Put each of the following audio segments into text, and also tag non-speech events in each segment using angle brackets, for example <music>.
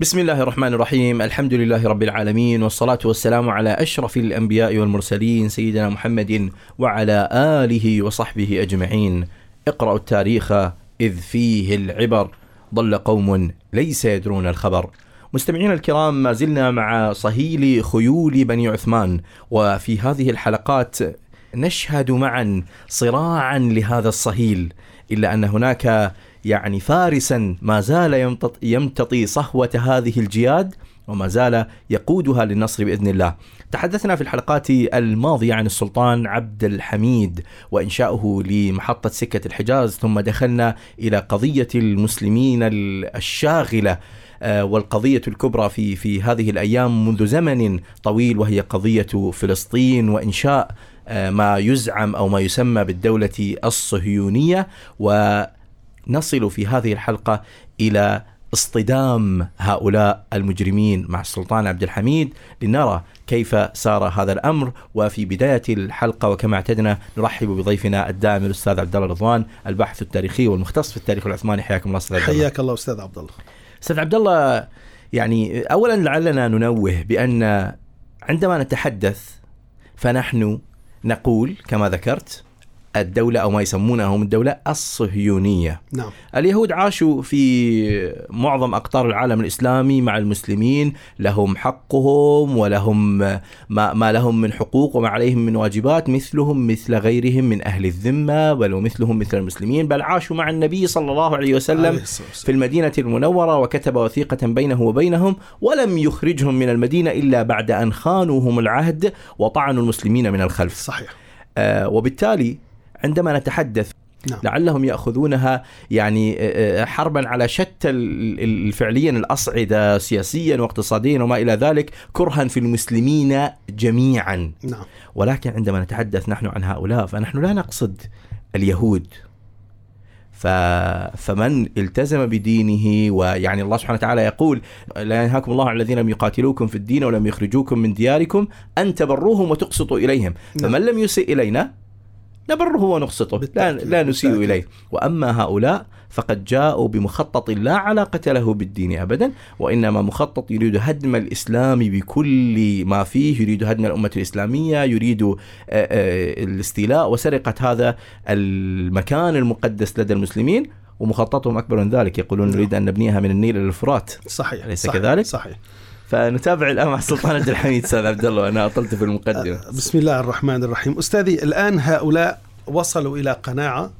بسم الله الرحمن الرحيم الحمد لله رب العالمين والصلاة والسلام على أشرف الأنبياء والمرسلين سيدنا محمد وعلى آله وصحبه أجمعين اقرأوا التاريخ إذ فيه العبر ضل قوم ليس يدرون الخبر مستمعينا الكرام ما زلنا مع صهيل خيول بني عثمان وفي هذه الحلقات نشهد معا صراعا لهذا الصهيل إلا أن هناك يعني فارسا ما زال يمتطي صهوة هذه الجياد وما زال يقودها للنصر بإذن الله. تحدثنا في الحلقات الماضية عن السلطان عبد الحميد وإنشاؤه لمحطة سكة الحجاز ثم دخلنا إلى قضية المسلمين الشاغلة آه، والقضية الكبرى في في هذه الأيام منذ زمن طويل وهي قضية فلسطين وإنشاء آه، ما يزعم أو ما يسمى بالدولة الصهيونية و نصل في هذه الحلقة إلى اصطدام هؤلاء المجرمين مع السلطان عبد الحميد لنرى كيف سار هذا الأمر. وفي بداية الحلقة وكما اعتدنا نرحب بضيفنا الدائم الأستاذ عبد الله رضوان الباحث التاريخي والمختص في التاريخ العثماني. حياكم الله أستاذ عبد الله. حياك الله أستاذ عبد الله. أستاذ عبد الله يعني اولا لعلنا ننوه بأن عندما نتحدث فنحن نقول كما ذكرت الدولة أو ما يسمونهم الدولة الصهيونية. نعم. اليهود عاشوا في معظم أقطار العالم الإسلامي مع المسلمين لهم حقهم ولهم ما, ما لهم من حقوق وما عليهم من واجبات مثلهم مثل غيرهم من أهل الذمة بل ومثلهم مثل المسلمين بل عاشوا مع النبي صلى الله عليه وسلم في المدينة المنورة وكتب وثيقة بينه وبينهم ولم يخرجهم من المدينة إلا بعد أن خانوهم العهد وطعنوا المسلمين من الخلف. صحيح. آه وبالتالي عندما نتحدث نعم. لعلهم يأخذونها يعني آه، آه، حربا على شتى الفعليا الأصعدة سياسيا واقتصاديا وما إلى ذلك كرها في المسلمين جميعا نعم. ولكن عندما نتحدث نحن عن هؤلاء فنحن لا نقصد اليهود ف... فمن التزم بدينه ويعني الله سبحانه وتعالى يقول لا ينهاكم الله عن الذين لم يقاتلوكم في الدين ولم يخرجوكم من دياركم أن تبروهم وتقسطوا إليهم نعم. فمن لم يسئ إلينا نبره ونقسطه. لا, لا نسيء إليه. وأما هؤلاء فقد جاءوا بمخطط لا علاقة له بالدين أبدا وإنما مخطط يريد هدم الإسلام بكل ما فيه. يريد هدم الأمة الإسلامية يريد آه، آه، الاستيلاء. وسرقة هذا المكان المقدس لدى المسلمين ومخططهم أكبر من ذلك. يقولون نعم. نريد أن نبنيها من النيل إلى الفرات. صحيح أليس صحيح كذلك؟ صحيح. فنتابع الآن مع السلطان عبد الحميد أستاذ عبد الله وأنا أطلت في المقدمة. أه، بسم الله الرحمن الرحيم. أستاذي الآن هؤلاء وصلوا إلى قناعة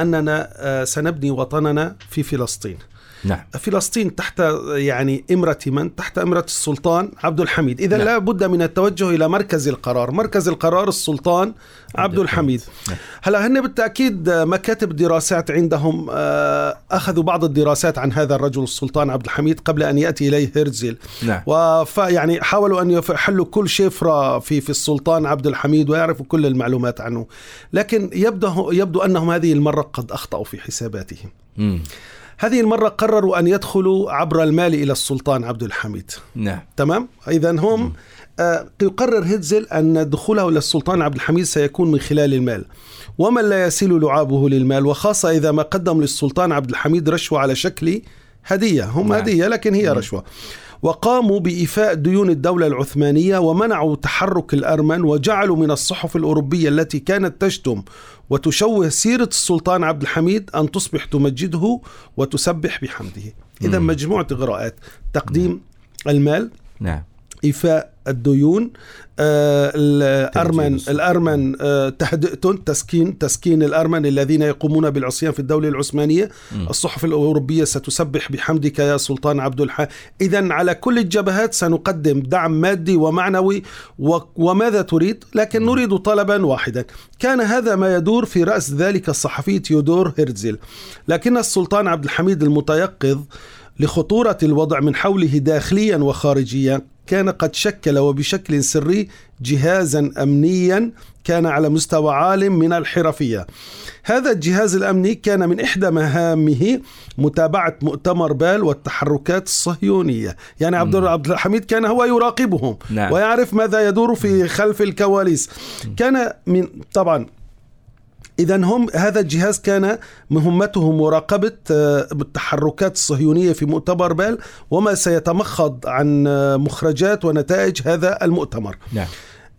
أننا أه، سنبني وطننا في فلسطين. نعم. فلسطين تحت يعني إمرة من؟ تحت إمرة السلطان عبد الحميد إذا نعم. لا بد من التوجه إلى مركز القرار مركز القرار السلطان عبد الحميد نعم. هلا هن بالتأكيد مكاتب دراسات عندهم آه، أخذوا بعض الدراسات عن هذا الرجل السلطان عبد الحميد قبل أن يأتي إليه هرزل نعم. ويعني حاولوا أن يحلوا كل شفرة في في السلطان عبد الحميد ويعرفوا كل المعلومات عنه لكن يبدو يبدو أنهم هذه المرة قد أخطأوا في حساباتهم م. هذه المرة قرروا أن يدخلوا عبر المال إلى السلطان عبد الحميد. نعم. تمام؟ إذا هم آه يقرر هيتزل أن دخوله إلى السلطان عبد الحميد سيكون من خلال المال. ومن لا يسيل لعابه للمال وخاصة إذا ما قدم للسلطان عبد الحميد رشوة على شكل هدية. هم نعم. هدية لكن هي رشوة. وقاموا بإيفاء ديون الدولة العثمانية ومنعوا تحرك الأرمن وجعلوا من الصحف الأوروبية التي كانت تشتم وتشوه سيرة السلطان عبد الحميد أن تصبح تمجده وتسبح بحمده. إذا مجموعة إغراءات تقديم. المال نعم. إيفاء الديون آه، الأرمن الأرمن آه، تهدئتهم تسكين تسكين الأرمن الذين يقومون بالعصيان في الدولة العثمانية. م. الصحف الأوروبية ستسبح بحمدك يا سلطان عبد الحميد إذا على كل الجبهات سنقدم دعم مادي ومعنوي وماذا تريد؟ لكن. نريد طلبا واحدا. كان هذا ما يدور في رأس ذلك الصحفي تيودور هيرزل لكن السلطان عبد الحميد المتيقظ لخطورة الوضع من حوله داخليا وخارجيا كان قد شكل وبشكل سري جهازا امنيا كان على مستوى عال من الحرفية. هذا الجهاز الأمني كان من إحدى مهامه متابعة مؤتمر بال والتحركات الصهيونية، يعني عبد عبد الحميد كان هو يراقبهم نعم. ويعرف ماذا يدور في خلف الكواليس. كان من طبعا إذا هم هذا الجهاز كان مهمته مراقبة آه، التحركات الصهيونية في مؤتمر بال وما سيتمخض عن آه، مخرجات ونتائج هذا المؤتمر. نعم.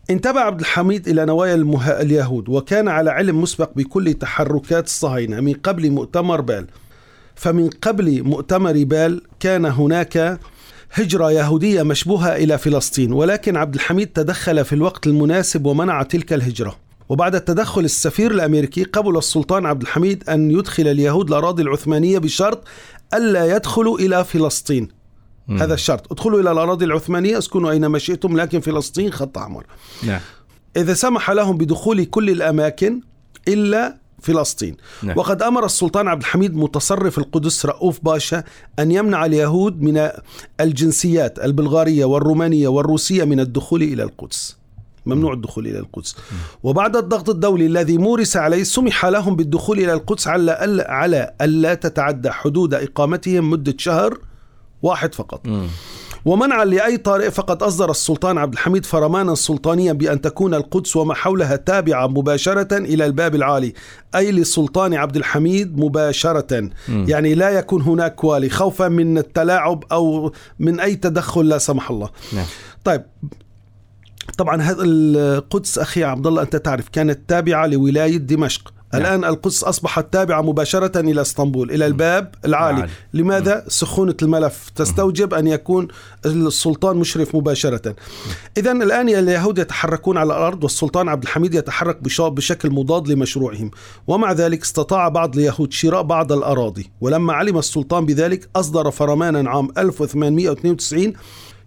انتبه عبد الحميد إلى نوايا المه... اليهود وكان على علم مسبق بكل تحركات الصهاينة من قبل مؤتمر بال فمن قبل مؤتمر بال كان هناك هجرة يهودية مشبوهة إلى فلسطين ولكن عبد الحميد تدخل في الوقت المناسب ومنع تلك الهجرة. وبعد التدخل السفير الأمريكي قبل السلطان عبد الحميد أن يدخل اليهود الأراضي العثمانية بشرط ألا يدخلوا إلى فلسطين مم. هذا الشرط ادخلوا إلى الأراضي العثمانية اسكنوا أينما شئتم لكن فلسطين خط أحمر نعم. إذا سمح لهم بدخول كل الأماكن إلا فلسطين نعم. وقد أمر السلطان عبد الحميد متصرف القدس رؤوف باشا أن يمنع اليهود من الجنسيات البلغارية والرومانية والروسية من الدخول إلى القدس ممنوع الدخول إلى القدس. وبعد الضغط الدولي الذي مورس عليه سمح لهم بالدخول إلى القدس على ألا, على ألا تتعدى حدود إقامتهم مدة شهر واحد فقط. ومنعا لأي طارئ فقد أصدر السلطان عبد الحميد فرمانا سلطانيا بأن تكون القدس وما حولها تابعة مباشرة إلى الباب العالي. أي للسلطان عبد الحميد مباشرة. م. يعني لا يكون هناك والي خوفا من التلاعب أو من أي تدخل لا سمح الله. نعم. طيب طبعا هذا القدس أخي عبد الله أنت تعرف كانت تابعة لولاية دمشق. نعم. الآن القدس أصبحت تابعة مباشرة إلى إسطنبول إلى الباب العالي. العالي. لماذا؟ سخونة الملف. تستوجب أن يكون السلطان مشرف مباشرة. إذا الآن اليهود يتحركون على الأرض والسلطان عبد الحميد يتحرك بشكل مضاد لمشروعهم. ومع ذلك استطاع بعض اليهود شراء بعض الأراضي. ولما علم السلطان بذلك أصدر فرمانا عام 1892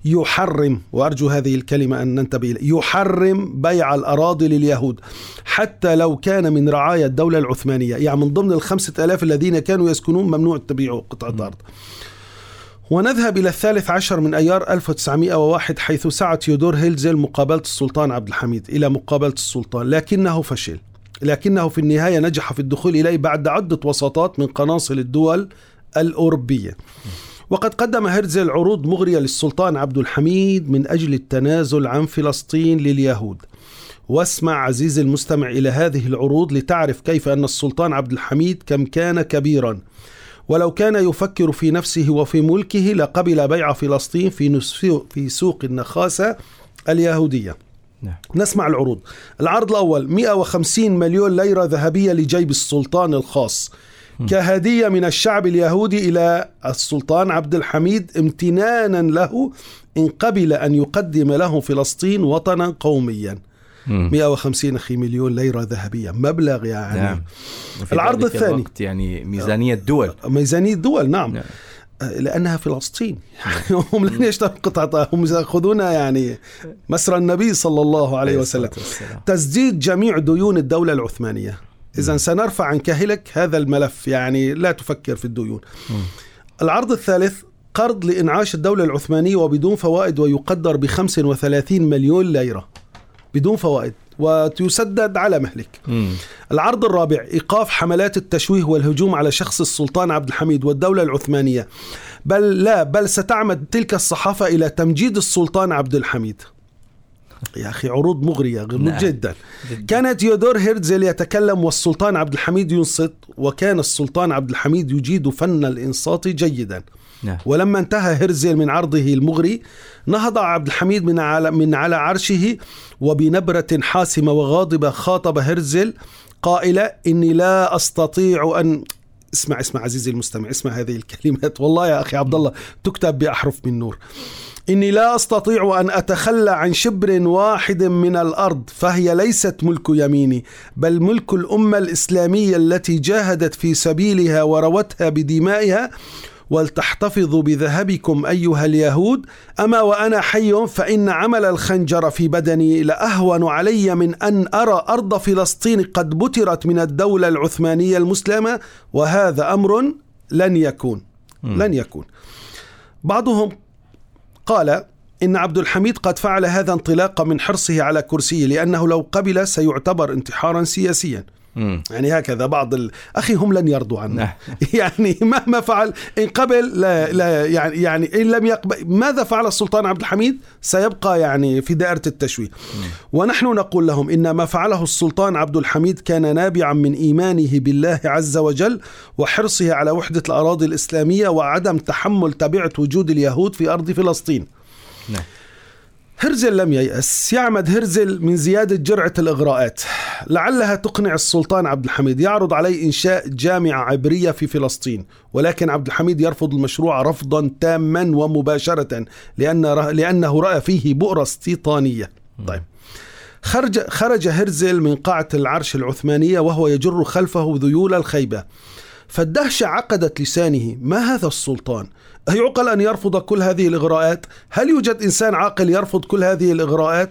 يحرم وأرجو هذه الكلمة أن ننتبه يحرم بيع الأراضي لليهود حتى لو كان من رعايا الدولة العثمانية. يعني من ضمن الخمسة ألاف الذين كانوا يسكنون ممنوع تبيع قطعة أرض ونذهب إلى الثالث عشر من أيار 1901 حيث سعى تيودور هيلزل مقابلة السلطان عبد الحميد إلى مقابلة السلطان. لكنه فشل. لكنه في النهاية نجح في الدخول إليه بعد عدة وساطات من قناصل الدول الأوروبية. وقد قدم هرزل عروض مغرية للسلطان عبد الحميد من أجل التنازل عن فلسطين لليهود. واسمع عزيزي المستمع إلى هذه العروض لتعرف كيف أن السلطان عبد الحميد كم كان كبيرا. ولو كان يفكر في نفسه وفي ملكه لقبل بيع فلسطين في في سوق النخاسة اليهودية. نعم. نسمع العروض. العرض الأول 150 مليون ليرة ذهبية لجيب السلطان الخاص. كهدية من الشعب اليهودي إلى السلطان عبد الحميد امتنانا له إن قبل أن يقدم له فلسطين وطنا قوميا. 150 أخي مليون ليرة ذهبية مبلغ يعني. نعم. العرض الثاني. يعني ميزانية دول ميزانية دول نعم, نعم. لأنها فلسطين. يعني <laughs> هم لن يشتروا قطعه هم ياخذون يعني مسرى النبي صلى الله عليه وسلم. تسديد جميع ديون الدولة العثمانية. إذا سنرفع عن كاهلك هذا الملف يعني لا تفكر في الديون. العرض الثالث قرض لإنعاش الدولة العثمانية وبدون فوائد ويقدر ب 35 مليون ليرة. بدون فوائد وتسدد على مهلك. مم. العرض الرابع إيقاف حملات التشويه والهجوم على شخص السلطان عبد الحميد والدولة العثمانية. بل لا بل ستعمد تلك الصحافة إلى تمجيد السلطان عبد الحميد. يا أخي عروض مغرية نعم. جدا. كان تيودور هيرتزل يتكلم والسلطان عبد الحميد ينصت وكان السلطان عبد الحميد يجيد فن الإنصات جيدا. نعم. ولما انتهى هرزل من عرضه المغري نهض عبد الحميد من على من على عرشه وبنبرة حاسمة وغاضبة خاطب هرزل قائلة إني لا أستطيع أن اسمع اسمع عزيزي المستمع اسمع هذه الكلمات. والله يا أخي عبد الله تكتب بأحرف من نور. إني لا أستطيع أن أتخلى عن شبر واحد من الأرض فهي ليست ملك يميني بل ملك الأمة الإسلامية التي جاهدت في سبيلها وروتها بدمائها ولتحتفظوا بذهبكم أيها اليهود. أما وأنا حي فإن عمل الخنجر في بدني لأهون علي من أن أرى أرض فلسطين قد بترت من الدولة العثمانية المسلمة وهذا أمر لن يكون لن يكون. بعضهم قال إن عبد الحميد قد فعل هذا انطلاقا من حرصه على كرسيه لأنه لو قبل سيعتبر انتحارا سياسيا. مم. يعني هكذا بعض ال... أخي هم لن يرضوا عنا نعم. <laughs> يعني مهما فعل إن قبل لا, لا يعني يعني إن لم يقبل ماذا فعل السلطان عبد الحميد سيبقى يعني في دائرة التشويه ونحن نقول لهم إن ما فعله السلطان عبد الحميد كان نابعا من إيمانه بالله عز وجل وحرصه على وحدة الأراضي الإسلامية وعدم تحمل تبعة وجود اليهود في أرض فلسطين نعم. هرزل لم ييأس يعمد هرزل من زيادة جرعة الإغراءات. لعلها تقنع السلطان عبد الحميد. يعرض عليه إنشاء جامعة عبرية في فلسطين ولكن عبد الحميد يرفض المشروع رفضا تاما ومباشرة لأن لأنه رأى فيه بؤرة استيطانية. طيب. خرج خرج هرزل من قاعة العرش العثمانية وهو يجر خلفه ذيول الخيبة. فالدهشة عقدت لسانه ما هذا السلطان؟ يعقل أن يرفض كل هذه الإغراءات؟ هل يوجد إنسان عاقل يرفض كل هذه الإغراءات؟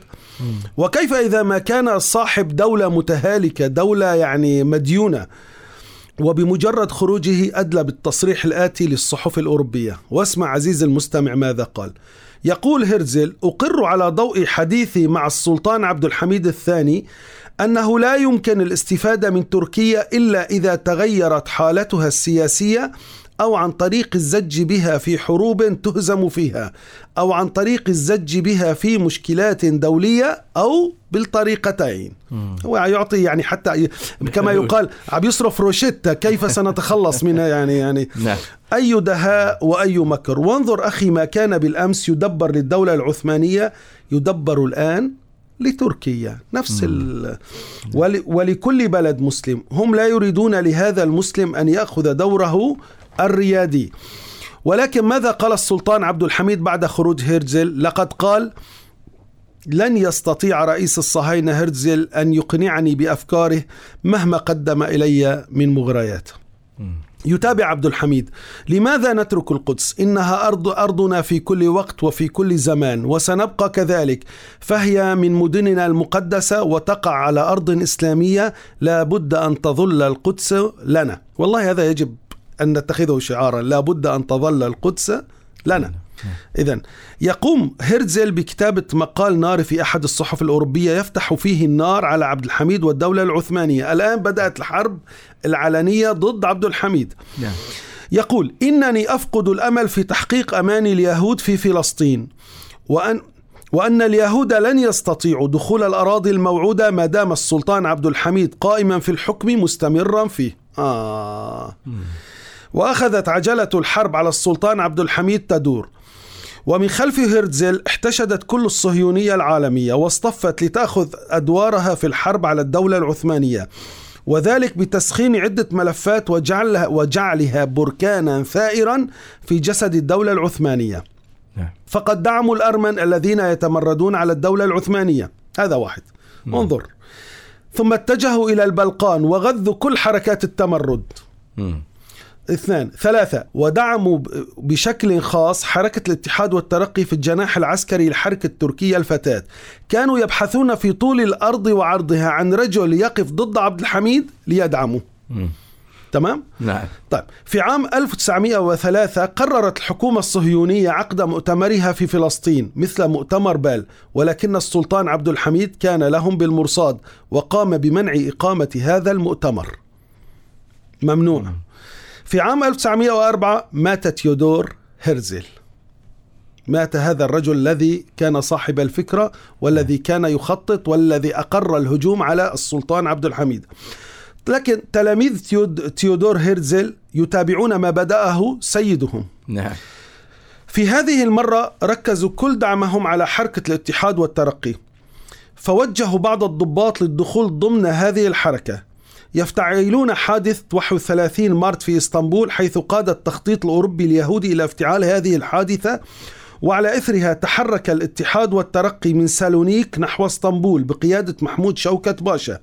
وكيف إذا ما كان صاحب دولة متهالكة دولة يعني مديونة وبمجرد خروجه أدلى بالتصريح الآتي للصحف الأوروبية. واسمع عزيزي المستمع ماذا قال. يقول هرزل أقر على ضوء حديثي مع السلطان عبد الحميد الثاني أنه لا يمكن الاستفادة من تركيا إلا إذا تغيرت حالتها السياسية أو عن طريق الزج بها في حروب تهزم فيها أو عن طريق الزج بها في مشكلات دولية أو بالطريقتين. هو يعطي يعني حتى كما <laughs> يقال عم يصرف روشيتا كيف سنتخلص منها <laughs> يعني يعني؟ نعم. أي دهاء وأي مكر. وانظر أخي ما كان بالأمس يدبر للدولة العثمانية يدبر الآن لتركيا. نفس ال... ول... ولكل بلد مسلم. هم لا يريدون لهذا المسلم أن يأخذ دوره الريادي. ولكن ماذا قال السلطان عبد الحميد بعد خروج هيرزل لقد قال لن يستطيع رئيس الصهاينة هرتزل أن يقنعني بأفكاره مهما قدم إلي من مغريات. يتابع عبد الحميد لماذا نترك القدس؟ إنها أرض أرضنا في كل وقت وفي كل زمان وسنبقى كذلك فهي من مدننا المقدسة وتقع على أرض إسلامية لا بد أن تظل القدس لنا. والله هذا يجب أن نتخذه شعارا. لا بد أن تظل القدس لنا. إذا يقوم هرتزل بكتابة مقال نار في أحد الصحف الأوروبية يفتح فيه النار على عبد الحميد والدولة العثمانية. الآن بدأت الحرب العلنية ضد عبد الحميد. نعم. يقول إنني أفقد الأمل في تحقيق أمان اليهود في فلسطين وأن وأن اليهود لن يستطيعوا دخول الأراضي الموعودة ما دام السلطان عبد الحميد قائما في الحكم مستمرا فيه. آه. وأخذت عجلة الحرب على السلطان عبد الحميد تدور. ومن خلف هرتزل احتشدت كل الصهيونية العالمية واصطفت لتأخذ أدوارها في الحرب على الدولة العثمانية وذلك بتسخين عدة ملفات وجعلها, وجعلها بركانا ثائرا في جسد الدولة العثمانية. نعم. فقد دعموا الأرمن الذين يتمردون على الدولة العثمانية. هذا واحد. انظر. ثم اتجهوا إلى البلقان وغذوا كل حركات التمرد. اثنان ثلاثة. ودعموا بشكل خاص حركة الاتحاد والترقي في الجناح العسكري للحركة التركية الفتاة. كانوا يبحثون في طول الأرض وعرضها عن رجل يقف ضد عبد الحميد ليدعمه. تمام؟ نعم. طيب في عام 1903 قررت الحكومة الصهيونية عقد مؤتمرها في فلسطين مثل مؤتمر بال ولكن السلطان عبد الحميد كان لهم بالمرصاد وقام بمنع إقامة هذا المؤتمر. ممنوع في عام 1904 مات تيودور هرزل. مات هذا الرجل الذي كان صاحب الفكرة والذي كان يخطط والذي أقر الهجوم على السلطان عبد الحميد. لكن تلاميذ تيود- تيودور هيرزل يتابعون ما بدأه سيدهم. نعم. في هذه المرة ركزوا كل دعمهم على حركة الاتحاد والترقي. فوجهوا بعض الضباط للدخول ضمن هذه الحركة. يفتعلون حادث 31 مارت في إسطنبول حيث قاد التخطيط الأوروبي اليهودي إلى افتعال هذه الحادثة وعلى إثرها تحرك الاتحاد والترقي من سالونيك نحو إسطنبول بقيادة محمود شوكت باشا.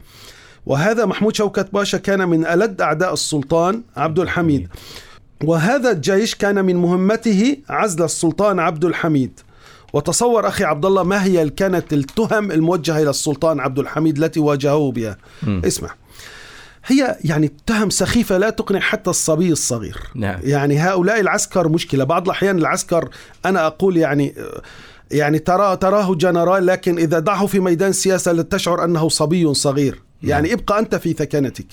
وهذا محمود شوكت باشا كان من ألد أعداء السلطان عبد الحميد. وهذا الجيش كان من مهمته عزل السلطان عبد الحميد. وتصور أخي عبد الله ما هي كانت التهم الموجهة إلى السلطان عبد الحميد التي واجهوه بها. مم. اسمع. هي يعني تهم سخيفة لا تقنع حتى الصبي الصغير. نعم. يعني هؤلاء العسكر مشكلة. بعض الأحيان العسكر أنا أقول يعني يعني ترى تراه جنرال لكن إذا دعه في ميدان السياسة لا تشعر أنه صبي صغير. يعني ابقى أنت في ثكنتك.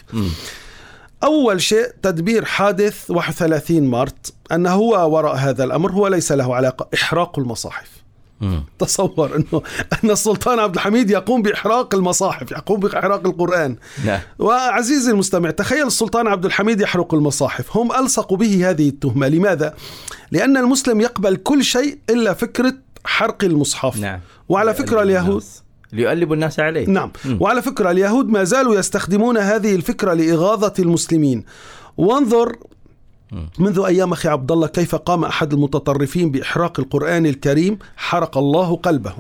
أول شيء تدبير حادث 31 مارت أن هو وراء هذا الأمر هو ليس له علاقة إحراق المصاحف. تصور أنه أن السلطان عبد الحميد يقوم بإحراق المصاحف يقوم بإحراق القرآن. نعم. وعزيزي المستمع تخيل السلطان عبد الحميد يحرق المصاحف. هم ألصقوا به هذه التهمة. لماذا؟ لأن المسلم يقبل كل شيء إلا فكرة حرق المصحف. نعم. وعلى ليؤلب اليهود. ليؤلب الناس عليه. نعم. مم. وعلى فكرة اليهود ما زالوا يستخدمون هذه الفكرة لإغاظة المسلمين. وانظر. منذ أيام أخي عبد الله كيف قام أحد المتطرفين بإحراق القرآن الكريم؟ حرق الله قلبه.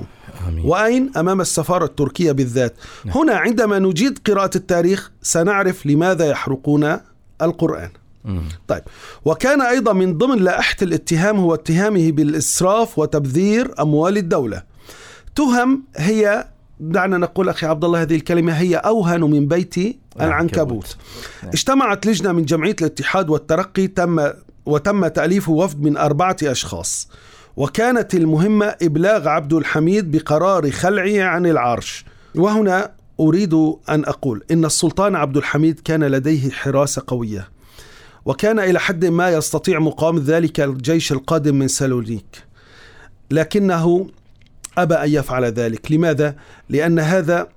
آمين. وأين؟ أمام السفارة التركية بالذات. هنا عندما نجيد قراءة التاريخ سنعرف لماذا يحرقون القرآن. مم. طيب. وكان أيضا من ضمن لائحة الاتهام هو اتهامه بالإسراف وتبذير أموال الدولة. تهم هي دعنا نقول أخي عبد الله هذه الكلمة هي أوهن من بيت العنكبوت. اجتمعت لجنة من جمعية الاتحاد والترقي تم وتم تأليف وفد من أربعة أشخاص وكانت المهمة إبلاغ عبد الحميد بقرار خلعه عن العرش. وهنا أريد أن أقول إن السلطان عبد الحميد كان لديه حراسة قوية وكان إلى حد ما يستطيع مقاومة ذلك الجيش القادم من سالونيك. لكنه أبى أن يفعل ذلك. لماذا؟ لأن هذا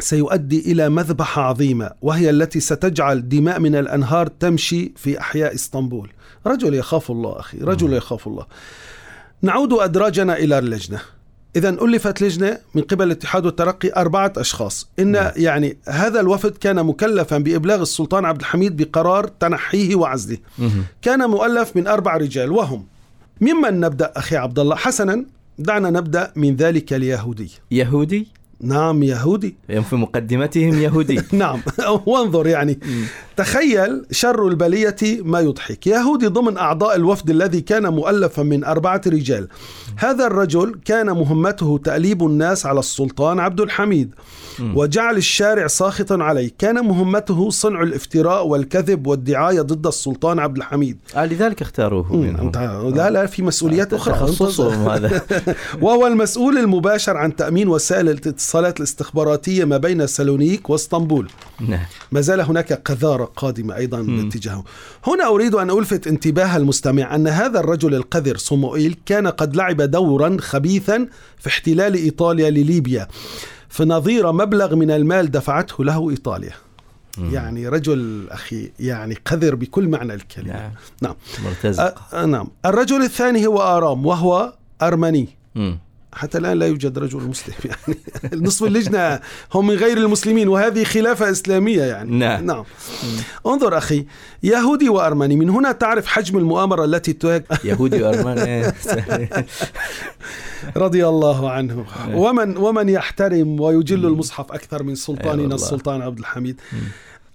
سيؤدي إلى مذبحة عظيمة وهي التي ستجعل دماء من الأنهار تمشي في أحياء إسطنبول. رجل يخاف الله أخي رجل يخاف الله. نعود أدراجنا إلى اللجنة. إذا ألفت لجنة من قبل الاتحاد والترقي أربعة أشخاص. إن نعم. يعني هذا الوفد كان مكلفا بإبلاغ السلطان عبد الحميد بقرار تنحيه وعزله. كان مؤلف من أربع رجال وهم. ممن نبدأ أخي عبد الله؟ حسنا. دعنا نبدأ من ذلك اليهودي. يهودي؟ نعم يهودي. يوم في مقدمتهم يهودي. <laughs> نعم <laughs> وانظر يعني. تخيل شر البلية ما يضحك. يهودي ضمن أعضاء الوفد الذي كان مؤلفا من أربعة رجال. هذا الرجل كان مهمته تأليب الناس على السلطان عبد الحميد وجعل الشارع ساخطا عليه. كان مهمته صنع الافتراء والكذب والدعاية ضد السلطان عبد الحميد. آه لذلك اختاروه لا لا في مسؤوليات أخرى. تخصصهم هذا. <laughs> وهو المسؤول المباشر عن تأمين وسائل الاتصالات الاستخباراتية ما بين سالونيك واسطنبول. نعم. ما زال هناك قذارة قادمة أيضا باتجاهه هنا أريد أن ألفت انتباه المستمع أن هذا الرجل القذر صموئيل كان قد لعب دورا خبيثا في احتلال إيطاليا لليبيا في نظير مبلغ من المال دفعته له إيطاليا. يعني رجل أخي يعني قذر بكل معنى الكلمة. نعم. نعم. مرتزق. أ- نعم. الرجل الثاني هو آرام وهو أرمني. مم. حتى الآن لا يوجد رجل مسلم <laughs> يعني. نصف اللجنة هم من غير المسلمين وهذه خلافة إسلامية يعني. نعم. نعم. انظر أخي يهودي وأرمني من هنا تعرف حجم المؤامرة التي <laughs> يهودي وأرمني. <laughs> رضي الله عنه. ومن ومن يحترم ويجل المصحف أكثر من سلطاننا والله. السلطان عبد الحميد.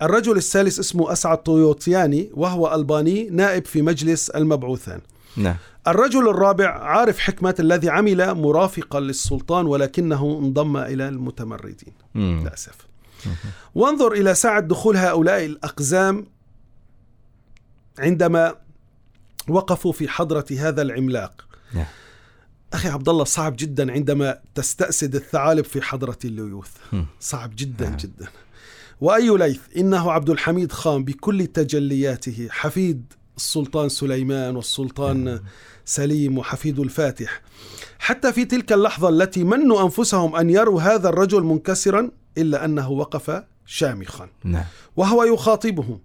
الرجل الثالث اسمه أسعد طيوطياني وهو ألباني نائب في مجلس المبعوثان. نعم الرجل الرابع عارف حكمة الذي عمل مرافقا للسلطان ولكنه انضم إلى المتمردين مم. للأسف وانظر إلى ساعة دخول هؤلاء الأقزام عندما وقفوا في حضرة هذا العملاق نعم. أخي عبد الله صعب جدا عندما تستأسد الثعالب في حضرة الليوث مم. صعب جدا نعم. جدا وأي ليث إنه عبد الحميد خان بكل تجلياته حفيد السلطان سليمان والسلطان سليم وحفيد الفاتح. حتى في تلك اللحظة التي منوا أنفسهم أن يروا هذا الرجل منكسرا إلا أنه وقف شامخا. نعم. وهو يخاطبهم.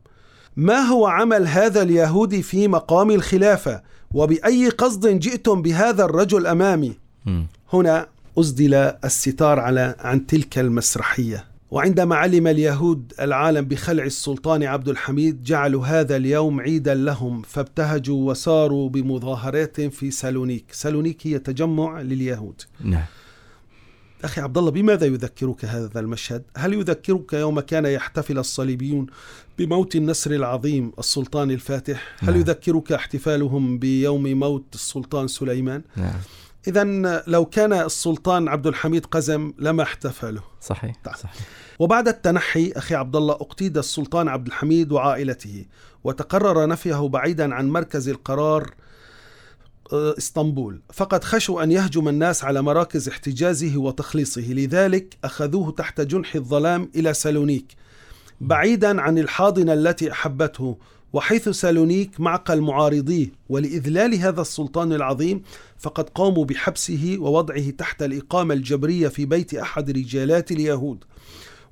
ما هو عمل هذا اليهودي في مقام الخلافة؟ وبأي قصد جئتم بهذا الرجل أمامي. هنا أسدل الستار على عن تلك المسرحية. وعندما علم اليهود العالم بخلع السلطان عبد الحميد جعلوا هذا اليوم عيدا لهم فابتهجوا وساروا بمظاهرات في سالونيك سالونيك هي تجمع لليهود نعم أخي عبد الله بماذا يذكرك هذا المشهد؟ هل يذكرك يوم كان يحتفل الصليبيون بموت النسر العظيم السلطان الفاتح؟ هل نعم. يذكرك احتفالهم بيوم موت السلطان سليمان؟ نعم إذا لو كان السلطان عبد الحميد قزم لما احتفلوا صحيح طيب. صحيح. وبعد التنحي أخي عبد الله أقتيد السلطان عبد الحميد وعائلته وتقرر نفيه بعيدا عن مركز القرار آه، إسطنبول. فقد خشوا أن يهجم الناس على مراكز احتجازه وتخليصه لذلك أخذوه تحت جنح الظلام إلى سالونيك بعيدا عن الحاضنة التي أحبته. وحيث سالونيك معقل معارضيه ولإذلال هذا السلطان العظيم فقد قاموا بحبسه ووضعه تحت الإقامة الجبرية في بيت أحد رجالات اليهود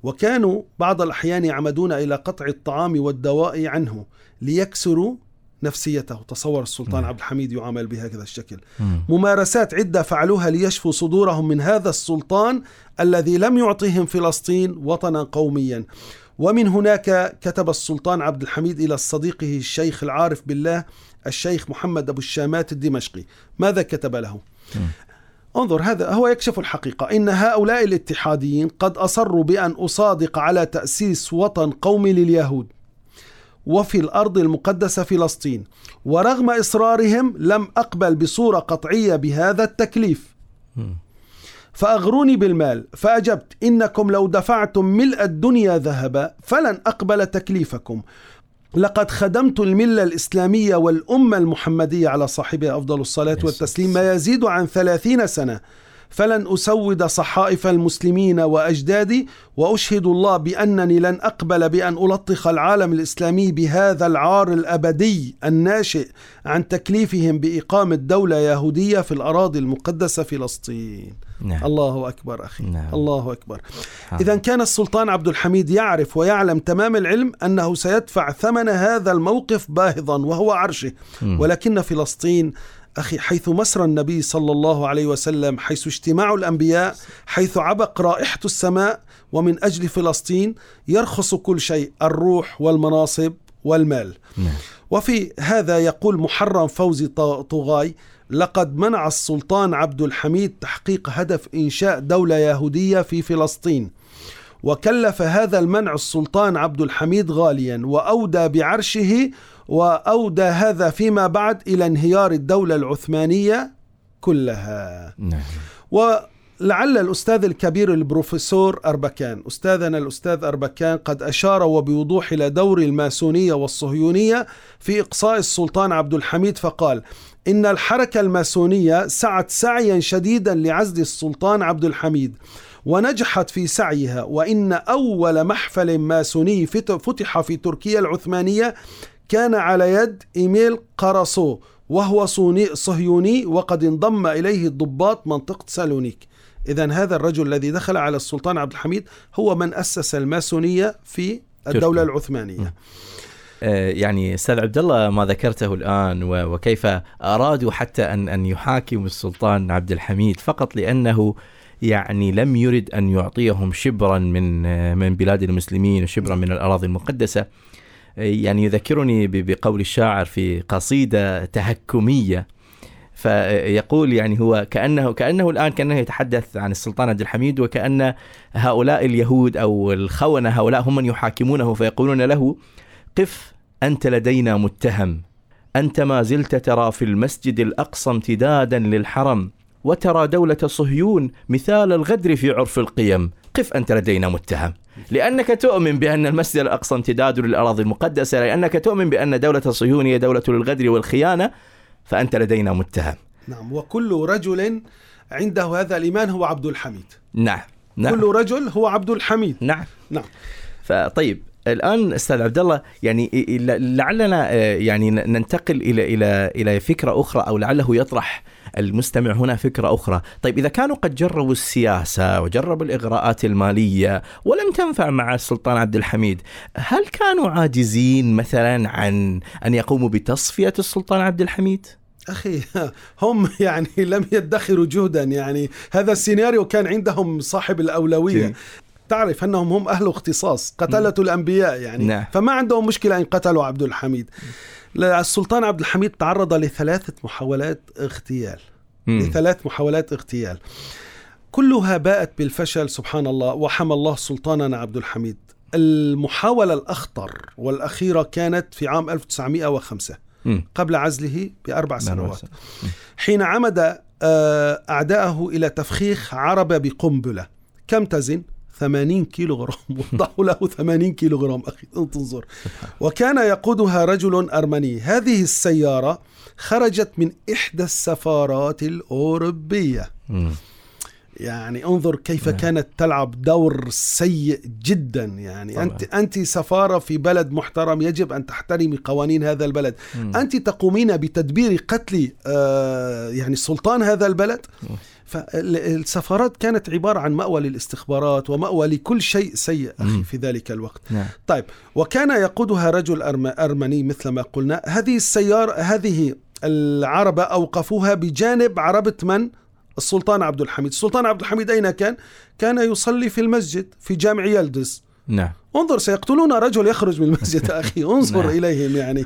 وكانوا بعض الأحيان يعمدون إلى قطع الطعام والدواء عنه ليكسروا نفسيته تصور السلطان نعم. عبد الحميد يعامل بهكذا الشكل مم. ممارسات عدة فعلوها ليشفوا صدورهم من هذا السلطان الذي لم يعطيهم فلسطين وطنا قوميا ومن هناك كتب السلطان عبد الحميد إلى صديقه الشيخ العارف بالله الشيخ محمد أبو الشامات الدمشقي ماذا كتب له؟ انظر هذا هو يكشف الحقيقة إن هؤلاء الاتحاديين قد أصروا بأن أصادق على تأسيس وطن قومي لليهود وفي الأرض المقدسة فلسطين ورغم إصرارهم لم أقبل بصورة قطعية بهذا التكليف. فأغروني بالمال فأجبت إنكم لو دفعتم ملء الدنيا ذهبا فلن أقبل تكليفكم. لقد خدمت الملة الإسلامية والأمة المحمدية على صاحبها أفضل الصلاة والتسليم ما يزيد عن ثلاثين سنة. فلن أسود صحائف المسلمين وأجدادي وأشهد الله بأنني لن أقبل بأن ألطخ العالم الإسلامي بهذا العار الأبدي الناشئ عن تكليفهم بإقامة دولة يهودية في الأراضي المقدسة فلسطين نعم الله أكبر أخي نعم. الله أكبر حاضر. إذا كان السلطان عبد الحميد يعرف ويعلم تمام العلم أنه سيدفع ثمن هذا الموقف باهظا وهو عرشه مم. ولكن فلسطين أخي حيث مسرى النبي صلى الله عليه وسلم حيث اجتماع الأنبياء حيث عبق رائحة السماء ومن أجل فلسطين يرخص كل شيء الروح والمناصب والمال. نعم. وفي هذا يقول محرم فوزي طغاي لقد منع السلطان عبد الحميد تحقيق هدف إنشاء دولة يهودية في فلسطين وكلف هذا المنع السلطان عبد الحميد غاليا وأودى بعرشه وأودى هذا فيما بعد إلى انهيار الدولة العثمانية كلها. نعم. ولعل الأستاذ الكبير البروفيسور أربكان أستاذنا الأستاذ أربكان قد أشار وبوضوح إلى دور الماسونية والصهيونية في إقصاء السلطان عبد الحميد فقال إن الحركة الماسونية سعت سعيا شديدا لعزل السلطان عبد الحميد ونجحت في سعيها وإن أول محفل ماسوني فت- فتح في تركيا العثمانية كان على يد إيميل قرصو وهو صوني- صهيوني وقد انضم إليه الضباط منطقة سالونيك. إذا هذا الرجل الذي دخل على السلطان عبد الحميد هو من أسس الماسونية في الدولة تركيا. العثمانية آه، يعني أستاذ عبد الله ما ذكرته الآن وكيف أرادوا حتى ان أن يحاكموا السلطان عبد الحميد فقط لأنه يعني لم يرد أن يعطيهم شبرا من من بلاد المسلمين وشبرا من الأراضي المقدسة. يعني يذكرني بقول الشاعر في قصيدة تهكمية. فيقول يعني هو كانه كأنه الآن كأنه يتحدث عن السلطان عبد الحميد وكأن هؤلاء اليهود أو الخونة هؤلاء هم من يحاكمونه فيقولون له قف أنت لدينا متهم. أنت ما زلت ترى في المسجد الأقصى امتدادا للحرم وترى دولة صهيون مثال الغدر في عرف القيم. قف أنت لدينا متهم. لأنك تؤمن بأن المسجد الأقصى امتداد للأراضي المقدسة لأنك تؤمن بأن دولة صهيون هي دولة الغدر والخيانة فأنت لدينا متهم. نعم وكل رجل عنده هذا الإيمان هو عبد الحميد. نعم نعم. كل رجل هو عبد الحميد. نعم. نعم. فطيب الآن أستاذ عبد الله يعني لعلنا آه، يعني ننتقل إلى إلى إلى فكرة أخرى أو لعله يطرح المستمع هنا فكرة أخرى، طيب إذا كانوا قد جربوا السياسة وجربوا الإغراءات المالية ولم تنفع مع السلطان عبد الحميد، هل كانوا عاجزين مثلا عن أن يقوموا بتصفية السلطان عبد الحميد؟ أخي هم يعني لم يدخروا جهدا يعني هذا السيناريو كان عندهم صاحب الأولوية جميل. تعرف أنهم هم أهل اختصاص قتلة الأنبياء يعني نعم. فما عندهم مشكلة إن قتلوا عبد الحميد السلطان عبد الحميد تعرض لثلاثة محاولات اغتيال مم. لثلاث محاولات اغتيال كلها باءت بالفشل سبحان الله وحمى الله سلطاننا عبد الحميد المحاولة الأخطر والأخيرة كانت في عام 1905 مم. قبل عزله بأربع سنوات سنوات. حين عمد آه، أعداءه إلى تفخيخ عربة بقنبلة كم تزن؟ 80 كيلو غرام وضعوا <laughs> له 80 كيلو غرام أخي تنظر وكان يقودها رجل أرمني هذه السيارة خرجت من إحدى السفارات الأوروبية. يعني انظر كيف نعم. كانت تلعب دور سيء جدا يعني طبعا. أنت أنت سفارة في بلد محترم يجب أن تحترمي قوانين هذا البلد مم. أنت تقومين بتدبير قتل آه يعني سلطان هذا البلد فالسفارات كانت عبارة عن مأوى للاستخبارات ومأوى لكل شيء سيء. أخي في ذلك الوقت نعم طيب وكان يقودها رجل أرم- أرمني مثل ما قلنا هذه السيارة هذه العربة أوقفوها بجانب عربة من؟ السلطان عبد الحميد السلطان عبد الحميد أين كان؟ كان يصلي في المسجد في جامع يلدز نعم انظر سيقتلون رجل يخرج من المسجد <laughs> أخي انظر نعم. إليهم يعني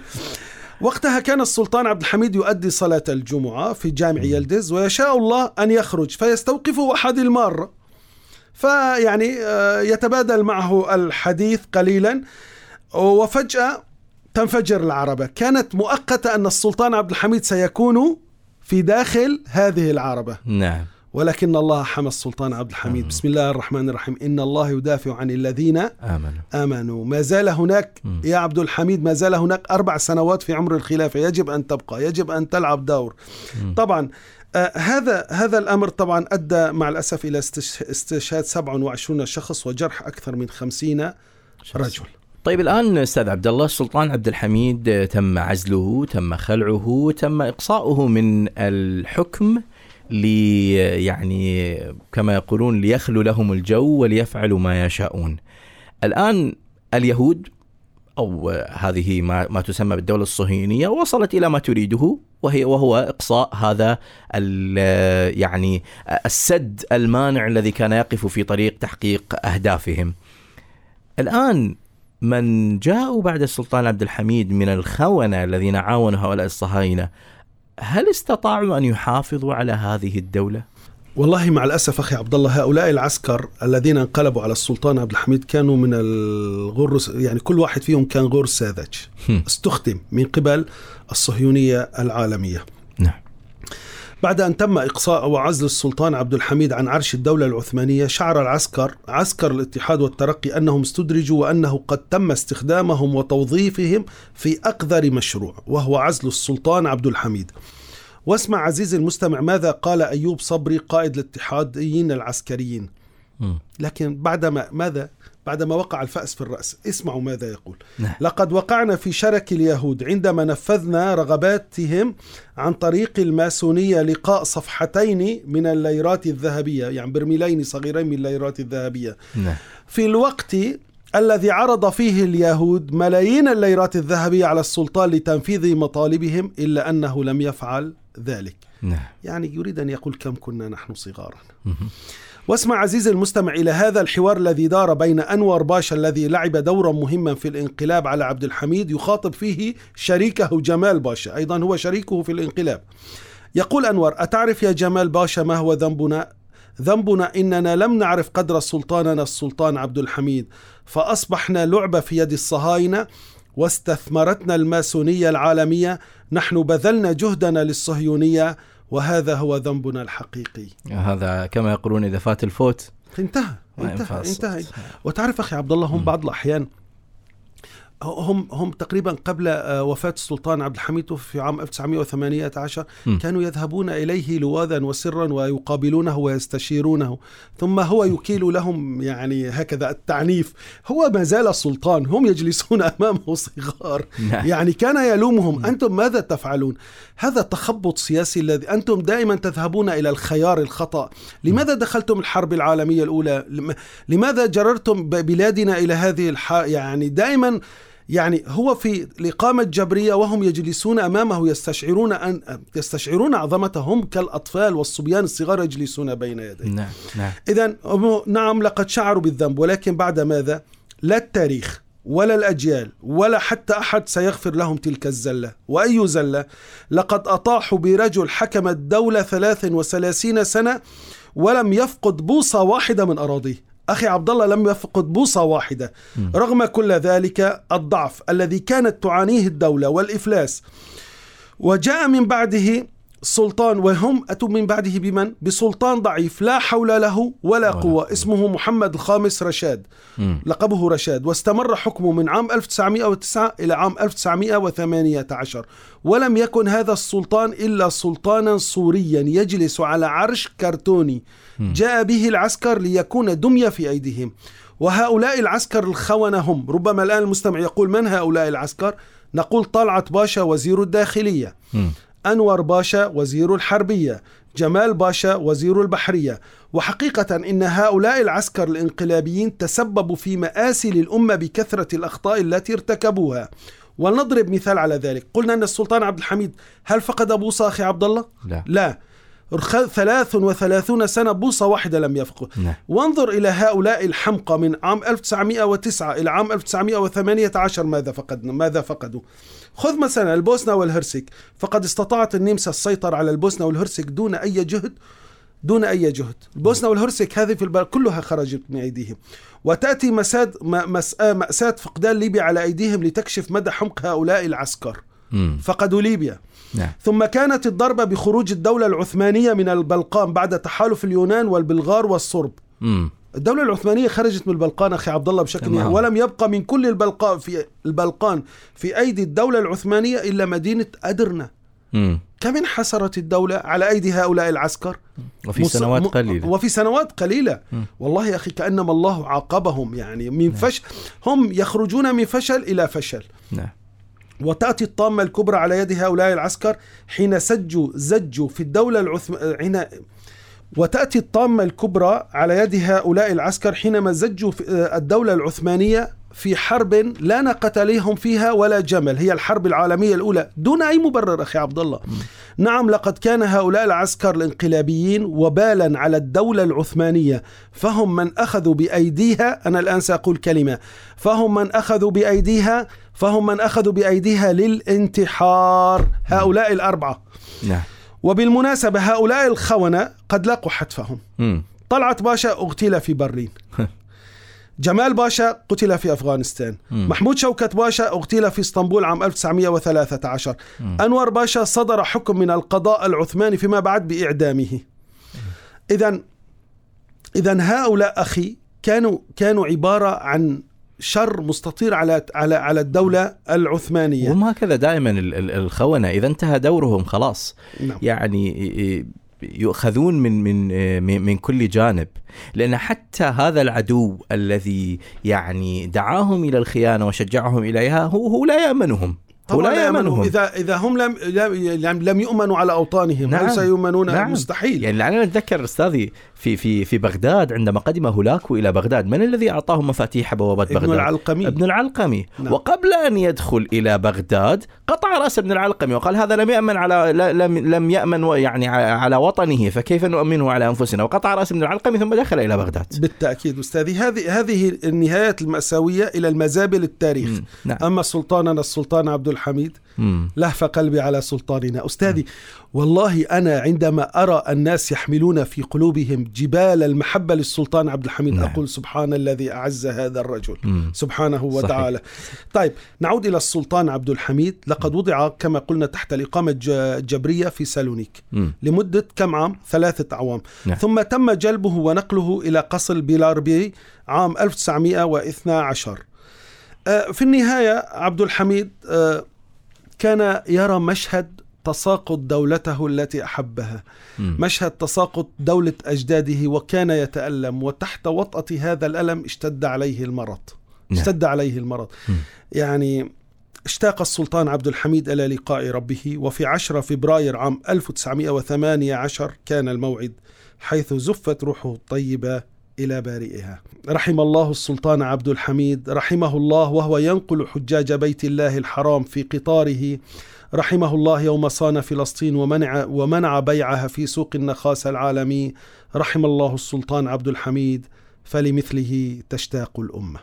وقتها كان السلطان عبد الحميد يؤدي صلاة الجمعة في جامع يلدز ويشاء الله أن يخرج فيستوقف أحد المارة فيعني آه، يتبادل معه الحديث قليلا وفجأة تنفجر العربة. كانت مؤقتة أن السلطان عبد الحميد سيكون في داخل هذه العربة. نعم. ولكن الله حمى السلطان عبد الحميد. بسم الله الرحمن الرحيم. إن الله يدافع عن الذين آمنوا. آمنوا. ما زال هناك. يا عبد الحميد ما زال هناك أربع سنوات في عمر الخلافة. يجب أن تبقى يجب أن تلعب دور. طبعا آه هذا هذا الأمر طبعا أدى مع الأسف إلى استش- استشهاد 27 شخص وجرح أكثر من 50 رجل. طيب الآن أستاذ عبد الله السلطان عبد الحميد تم عزله تم خلعه تم إقصاؤه من الحكم لي يعني كما يقولون ليخلو لهم الجو وليفعلوا ما يشاءون الآن اليهود أو هذه ما ما تسمى بالدولة الصهيونية وصلت إلى ما تريده وهي وهو إقصاء هذا يعني السد المانع الذي كان يقف في طريق تحقيق أهدافهم. الآن من جاءوا بعد السلطان عبد الحميد من الخونة الذين عاونوا هؤلاء الصهاينة هل استطاعوا أن يحافظوا على هذه الدولة؟ والله مع الأسف أخي عبد الله هؤلاء العسكر الذين انقلبوا على السلطان عبد الحميد كانوا من الغر يعني كل واحد فيهم كان غور ساذج. استخدم من قبل الصهيونية العالمية نعم بعد أن تم إقصاء وعزل السلطان عبد الحميد عن عرش الدولة العثمانية شعر العسكر عسكر الاتحاد والترقي أنهم استدرجوا وأنه قد تم استخدامهم وتوظيفهم في أقذر مشروع وهو عزل السلطان عبد الحميد. واسمع عزيزي المستمع ماذا قال أيوب صبري قائد الاتحاديين العسكريين. لكن بعدما ماذا؟ بعدما وقع الفأس في الرأس. اسمعوا ماذا يقول. نعم. لقد وقعنا في شرك اليهود عندما نفذنا رغباتهم عن طريق الماسونية لقاء صفحتين من الليرات الذهبية يعني برميلين صغيرين من الليرات الذهبية. نعم. في الوقت الذي عرض فيه اليهود ملايين الليرات الذهبية على السلطان لتنفيذ مطالبهم إلا أنه لم يفعل ذلك. نعم. يعني يريد أن يقول كم كنا نحن صغارا. واسمع عزيزي المستمع إلى هذا الحوار الذي دار بين أنور باشا الذي لعب دورا مهما في الانقلاب على عبد الحميد يخاطب فيه شريكه جمال باشا أيضا هو شريكه في الانقلاب. يقول أنور أتعرف يا جمال باشا ما هو ذنبنا؟ ذنبنا إننا لم نعرف قدر سلطاننا السلطان عبد الحميد فأصبحنا لعبة في يد الصهاينة واستثمرتنا الماسونية العالمية نحن بذلنا جهدنا للصهيونية وهذا هو ذنبنا الحقيقي. هذا كما يقولون إذا فات الفوت. انتهى انتهى الصوت. انتهى. وتعرف أخي عبد الله هم بعض الأحيان هم هم تقريبا قبل آه، وفاة السلطان عبد الحميد في عام 1918 م. كانوا يذهبون إليه لواذا وسرا ويقابلونه ويستشيرونه. ثم هو يكيل لهم يعني هكذا التعنيف. هو ما زال السلطان هم يجلسون أمامه صغار. <laughs> نعم. يعني كان يلومهم. أنتم ماذا تفعلون؟ هذا تخبط سياسي الذي أنتم دائما تذهبون إلى الخيار الخطأ. لماذا دخلتم الحرب العالمية الأولى؟ لم- لماذا جررتم بلادنا إلى هذه الح... يعني دائما يعني هو في الإقامة الجبرية وهم يجلسون أمامه يستشعرون أن يستشعرون عظمتهم كالأطفال والصبيان الصغار يجلسون بين يديه. نعم نعم. إذا نعم لقد شعروا بالذنب ولكن بعد ماذا؟ لا التاريخ ولا الأجيال ولا حتى أحد سيغفر لهم تلك الزلة. وأي زلة؟ لقد أطاحوا برجل حكم الدولة 33 سنة ولم يفقد بوصة واحدة من أراضيه. أخي عبد الله لم يفقد بوصة واحدة. رغم كل ذلك الضعف الذي كانت تعانيه الدولة والإفلاس. وجاء من بعده سلطان وهم أتوا من بعده بمن؟ بسلطان ضعيف لا حول له ولا قوة اسمه محمد الخامس رشاد. لقبه رشاد. واستمر حكمه من عام 1909 إلى عام 1918 ولم يكن هذا السلطان إلا سلطانا صوريا يجلس على عرش كرتوني. جاء به العسكر ليكون دمية في أيديهم. وهؤلاء العسكر الخونة هم. ربما الآن المستمع يقول من هؤلاء العسكر؟ نقول طلعت باشا وزير الداخلية. أنور باشا وزير الحربية. جمال باشا وزير البحرية. وحقيقة إن هؤلاء العسكر الانقلابيين تسببوا في مآسي للأمة بكثرة الأخطاء التي ارتكبوها. ولنضرب مثال على ذلك. قلنا أن السلطان عبد الحميد هل فقد بوصة أخي عبد الله؟ لا. لا. ثلاث وثلاثون سنة بوصة واحدة لم يفقد نعم. وانظر إلى هؤلاء الحمقى من عام 1909 إلى عام 1918 ماذا فقدنا ماذا فقدوا؟ خذ مثلا البوسنة والهرسك. فقد استطاعت النمسا السيطرة على البوسنة والهرسك دون أي جهد دون أي جهد. البوسنة والهرسك هذه في البلد كلها خرجت من أيديهم. وتأتي مساد م- مسأ- مأساة فقدان ليبيا على أيديهم لتكشف مدى حمق هؤلاء العسكر. مم. فقدوا ليبيا. نعم. ثم كانت الضربة بخروج الدولة العثمانية من البلقان بعد تحالف اليونان والبلغار والصرب. مم. الدولة العثمانية خرجت من البلقان أخي عبد الله بشكل. نهائي ولم يبقى من كل البلقان في البلقان في أيدي الدولة العثمانية إلا مدينة أدرنة. مم. كم انحسرت الدولة على أيدي هؤلاء العسكر؟ وفي مص- سنوات م- قليلة. وفي سنوات قليلة. مم. والله يا أخي كأنما الله عاقبهم يعني من فشل هم يخرجون من فشل إلى فشل. نعم. وتأتي الطامة الكبرى على يد هؤلاء العسكر حين سجوا زجوا في الدولة العثمانية وتأتي الطامة الكبرى على يد هؤلاء العسكر حينما زجوا في آه، الدولة العثمانية في حرب لا ناقة لهم فيها ولا جمل هي الحرب العالمية الأولى. دون أي مبرر أخي عبد الله. نعم لقد كان هؤلاء العسكر الانقلابيين وبالا على الدولة العثمانية فهم من أخذوا بأيديها أنا الآن سأقول كلمة فهم من أخذوا بأيديها فهم من أخذوا بأيديها للانتحار. هؤلاء الأربعة. نعم. وبالمناسبة هؤلاء الخونة قد لاقوا حتفهم. مم. طلعت باشا اغتيل في برلين. <laughs> جمال باشا قتل في أفغانستان. مم. محمود شوكت باشا اغتيل في اسطنبول عام 1913 أنور باشا صدر حكم من القضاء العثماني فيما بعد بإعدامه. إذا إذا هؤلاء أخي كانوا كانوا عبارة عن شر مستطير على على على الدولة العثمانية. وهم هكذا دائما ال- ال- الخونة. إذا انتهى دورهم خلاص. نعم. يعني يؤخذون من من من من كل جانب. لأن حتى هذا العدو الذي يعني دعاهم إلى الخيانة وشجعهم إليها هو هو لا يأمنهم. هو طبعا لا يأمنهم. إذا إذا هم لم لم, لم يؤمنوا على أوطانهم نعم. هل سيؤمنون؟ نعم. مستحيل. يعني لعلنا نتذكر أستاذي في في في بغداد عندما قدم هولاكو إلى بغداد من الذي أعطاهم مفاتيح ابن بغداد؟ العلقمي. ابن العلقمي. نعم. وقبل أن يدخل إلى بغداد قطع رأس ابن العلقمي وقال هذا لم يأمن على لم لم يأمن و- يعني على وطنه فكيف نؤمنه على أنفسنا؟ وقطع رأس ابن العلقمي ثم دخل إلى بغداد. بالتأكيد أستاذي. هذه هذه النهايات المأساوية إلى المزابل التاريخ. نعم. أما سلطاننا السلطان عبد الحميد مم. لهف قلبي على سلطاننا أستاذي والله أنا عندما أرى الناس يحملون في قلوبهم جبال المحبة للسلطان عبد الحميد نعم. أقول سبحان الذي أعز هذا الرجل مم. سبحانه صحيح. وتعالى طيب نعود إلى السلطان عبد الحميد لقد وضع كما قلنا تحت الإقامة الج- الجبرية في سالونيك مم. لمدة كم عام؟ ثلاثة أعوام نعم. ثم تم جلبه ونقله إلى قصر بيلاربي عام 1912 آه، في النهاية عبد الحميد آه، كان يرى مشهد تساقط دولته التي أحبها مم. مشهد تساقط دولة أجداده وكان يتألم وتحت وطأة هذا الألم اشتد عليه المرض نعم. اشتد عليه المرض مم. يعني اشتاق السلطان عبد الحميد إلى لقاء ربه وفي 10 فبراير عام 1918 كان الموعد حيث زفت روحه الطيبة إلى بارئها. رحم الله السلطان عبد الحميد. رحمه الله وهو ينقل حجاج بيت الله الحرام في قطاره. رحمه الله يوم صان فلسطين ومنع ومنع بيعها في سوق النخاس العالمي. رحم الله السلطان عبد الحميد. فلمثله تشتاق الأمة.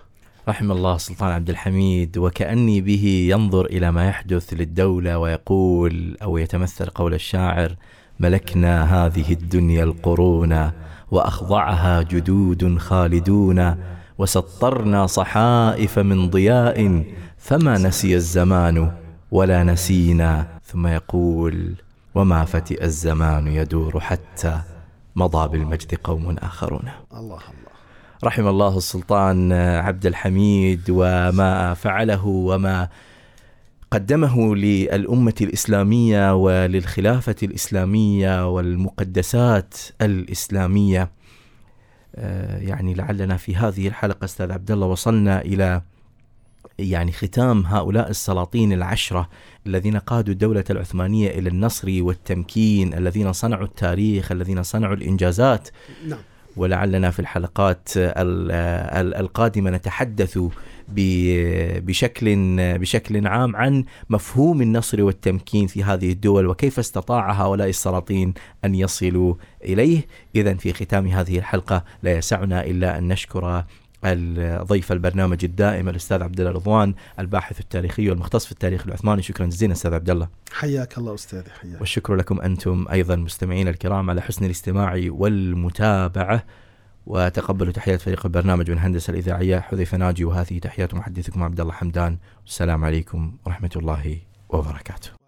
رحم الله سلطان عبد الحميد. وكأني به ينظر إلى ما يحدث للدولة ويقول أو يتمثل قول الشاعر ملكنا هذه الدنيا القرون وأخضعها جدود خالدون وسطرنا صحائف من ضياء فما نسي الزمان ولا نسينا. ثم يقول وما فتئ الزمان يدور حتى مضى بالمجد قوم آخرون. الله الله. رحم الله السلطان عبد الحميد وما فعله وما قدمه للأمة الإسلامية وللخلافة الإسلامية والمقدسات الإسلامية. آه، يعني لعلنا في هذه الحلقة أستاذ عبد الله وصلنا إلى يعني ختام هؤلاء السلاطين العشرة الذين قادوا الدولة العثمانية إلى النصر والتمكين الذين صنعوا التاريخ الذين صنعوا الإنجازات. نعم. ولعلنا في الحلقات القادمة نتحدث بشكل بشكل عام عن مفهوم النصر والتمكين في هذه الدول وكيف استطاع هؤلاء السلاطين أن يصلوا إليه. اذا في ختام هذه الحلقة لا يسعنا إلا أن نشكر ضيف البرنامج الدائم الأستاذ عبد الله رضوان الباحث التاريخي والمختص في التاريخ العثماني. شكرا جزيلا أستاذ عبد الله. حياك الله أستاذي حياك. والشكر لكم أنتم أيضا مستمعينا الكرام على حسن الاستماع والمتابعة. وتقبلوا تحيات فريق البرنامج والهندسه الإذاعية. حذيفة ناجي وهذه تحيات محدثكم عبد الله حمدان. والسلام عليكم ورحمة الله وبركاته.